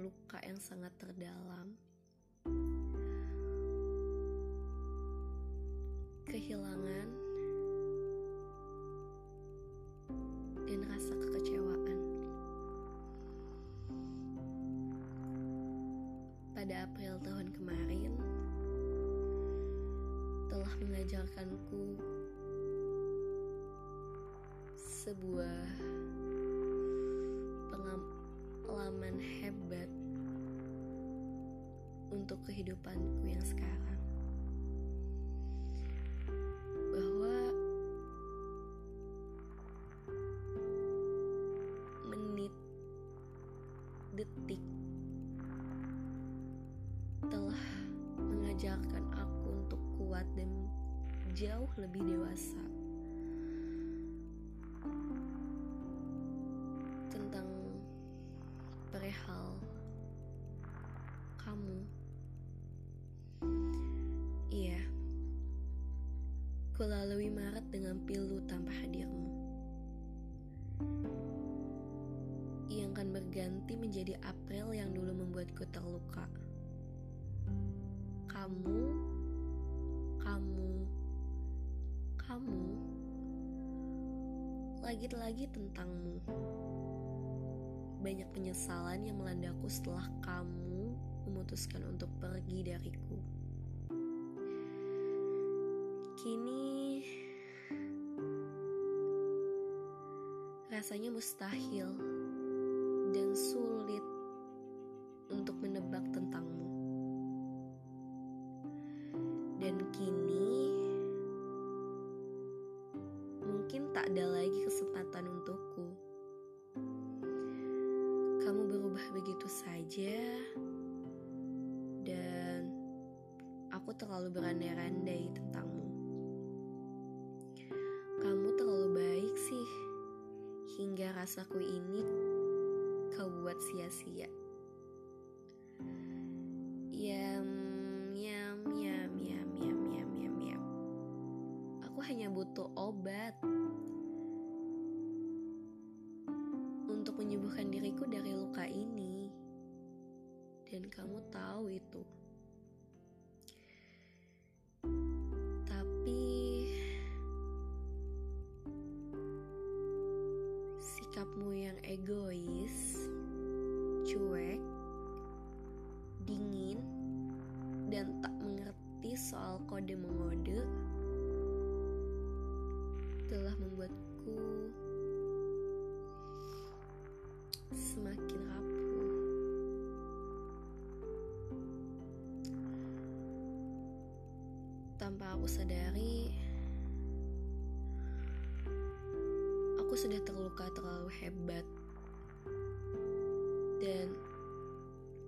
luka yang sangat terdalam, kehilangan, dan rasa kekecewaan. pada April tahun kemarin telah mengajarkanku sebuah pengalaman hebat untuk kehidupanku yang sekarang. Bahwa menit detik telah mengajarkan aku untuk kuat dan jauh lebih dewasa kamu. Iya, kulalui Maret dengan pilu tanpa hadirmu. Yang akan berganti menjadi April yang dulu membuatku terluka kamu, kamu, kamu, lagi-lagi tentangmu. Banyak penyesalan yang melandaku setelah kamu memutuskan untuk pergi dariku. Kini rasanya mustahil dan sulit untuk menebak tentangmu dan kini mungkin tak ada lagi kesempatan untukku. Kamu berubah begitu saja, aku terlalu berandai-andai tentangmu. Kamu terlalu baik sih, hingga rasaku ini kau buat sia-sia. Yam, yam, yam, yam, yam, yam, yam, yam. Aku hanya butuh obat untuk menyembuhkan diriku dari luka ini. Dan kamu tahu itu. Egois, cuek, dingin, dan tak mengerti soal kode mengode telah membuatku semakin rapuh. Tanpa aku sadari, aku sudah terluka terlalu hebat, dan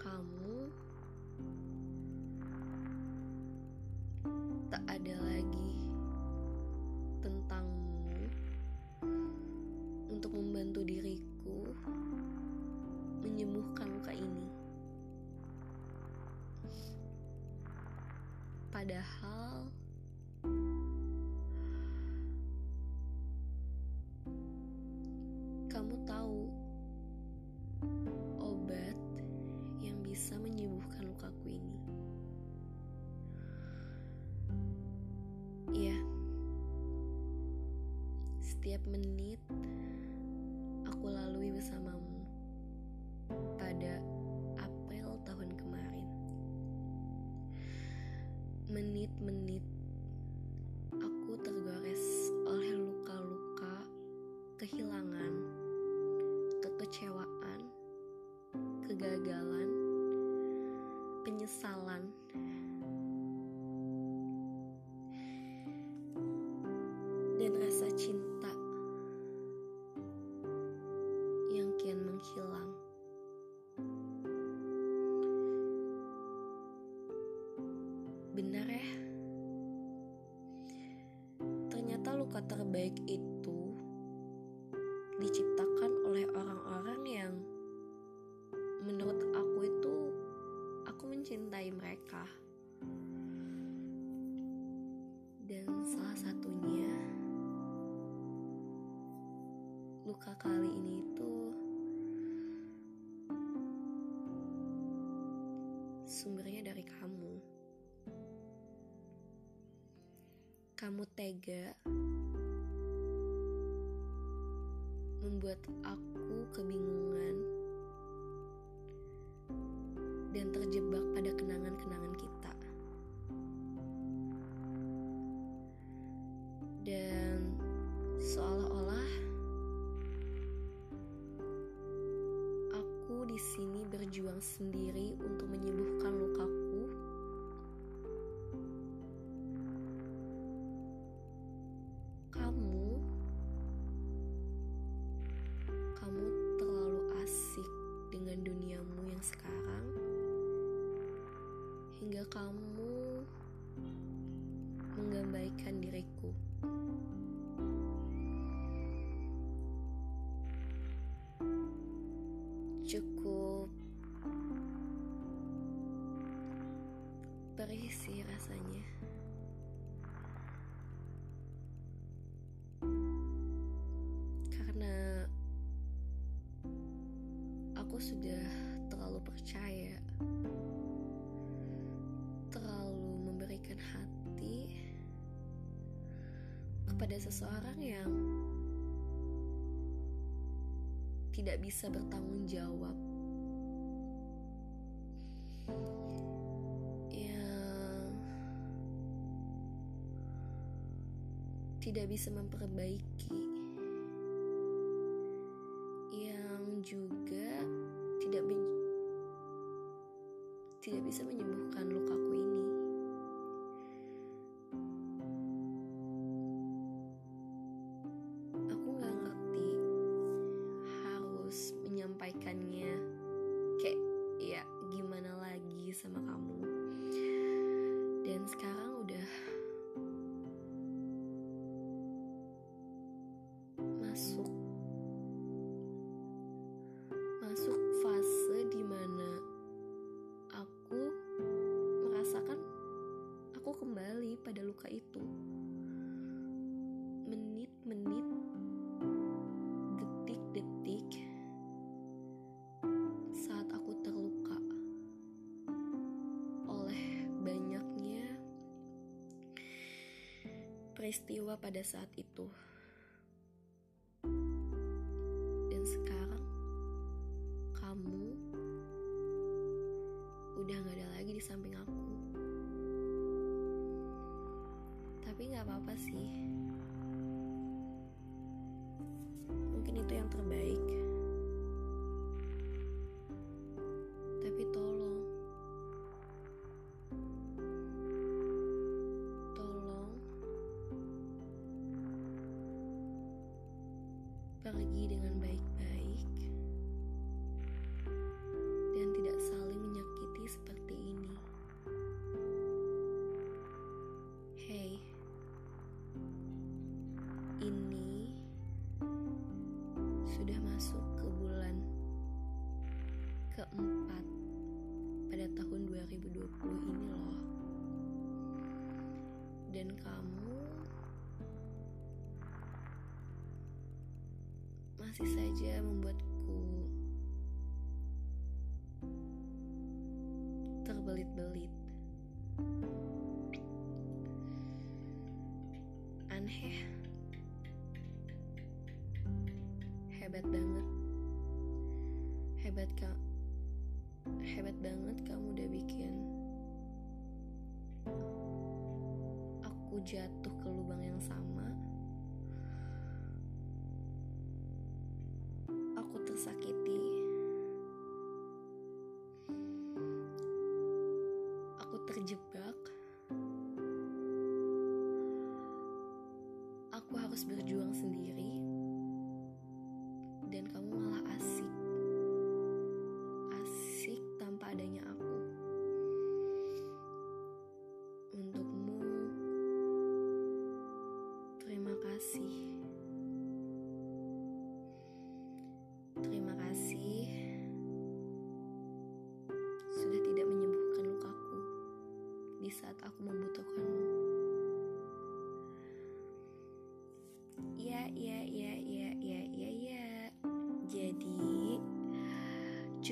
kamu tak ada lagi tentangmu untuk membantu diriku menyembuhkan luka ini. Padahal setiap menit aku lalui bersamamu pada April tahun kemarin. Menit-menit aku tergores oleh luka-luka, kehilangan, kekecewaan, kegagalan, penyesalan dan rasa cinta tega membuat aku kebingungan dan terjebak pada kenangan-kenangan kita. Cukup berisi rasanya. Karena aku sudah terlalu percaya, terlalu memberikan hati kepada seseorang yang tidak bisa bertanggung jawab, yang tidak bisa memperbaiki, peristiwa pada saat itu sudah masuk ke bulan keempat pada tahun 2020 ini loh. Dan kamu masih saja membuatku terbelit-belit. Aneh. Hebat banget. Hebat kak. Hebat banget kamu udah bikin aku jatuh ke lubang yang sama. Aku tersakiti terjebak.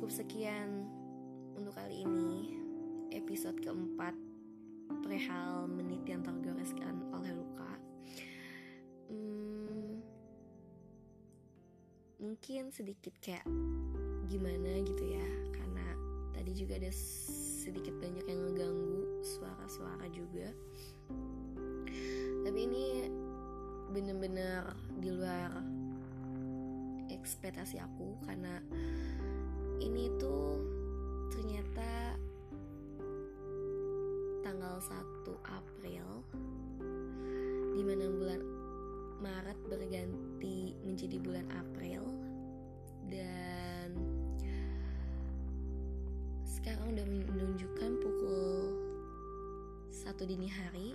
Cukup sekian untuk kali ini. Episode keempat perihal menit yang tergoreskan oleh luka. Hmm, mungkin sedikit kayak gimana gitu ya, karena tadi juga ada sedikit banyak yang ngeganggu suara-suara juga. Tapi ini bener-bener di luar ekspektasi aku karena ini tuh ternyata tanggal 1 April di mana bulan Maret berganti menjadi bulan April dan sekarang udah menunjukkan pukul satu dini hari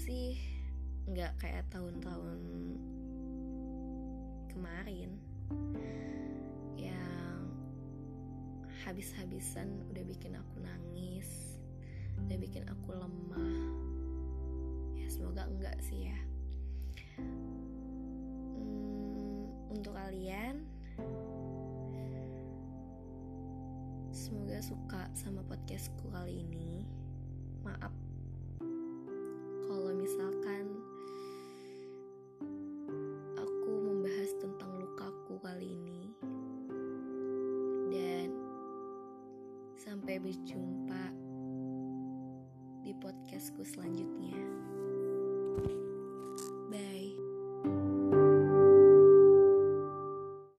sih nggak kayak tahun-tahun kemarin. Yang habis-habisan udah bikin aku nangis udah bikin aku lemah. Ya semoga enggak sih ya. Hmm, untuk kalian semoga suka sama podcastku kali ini. Maaf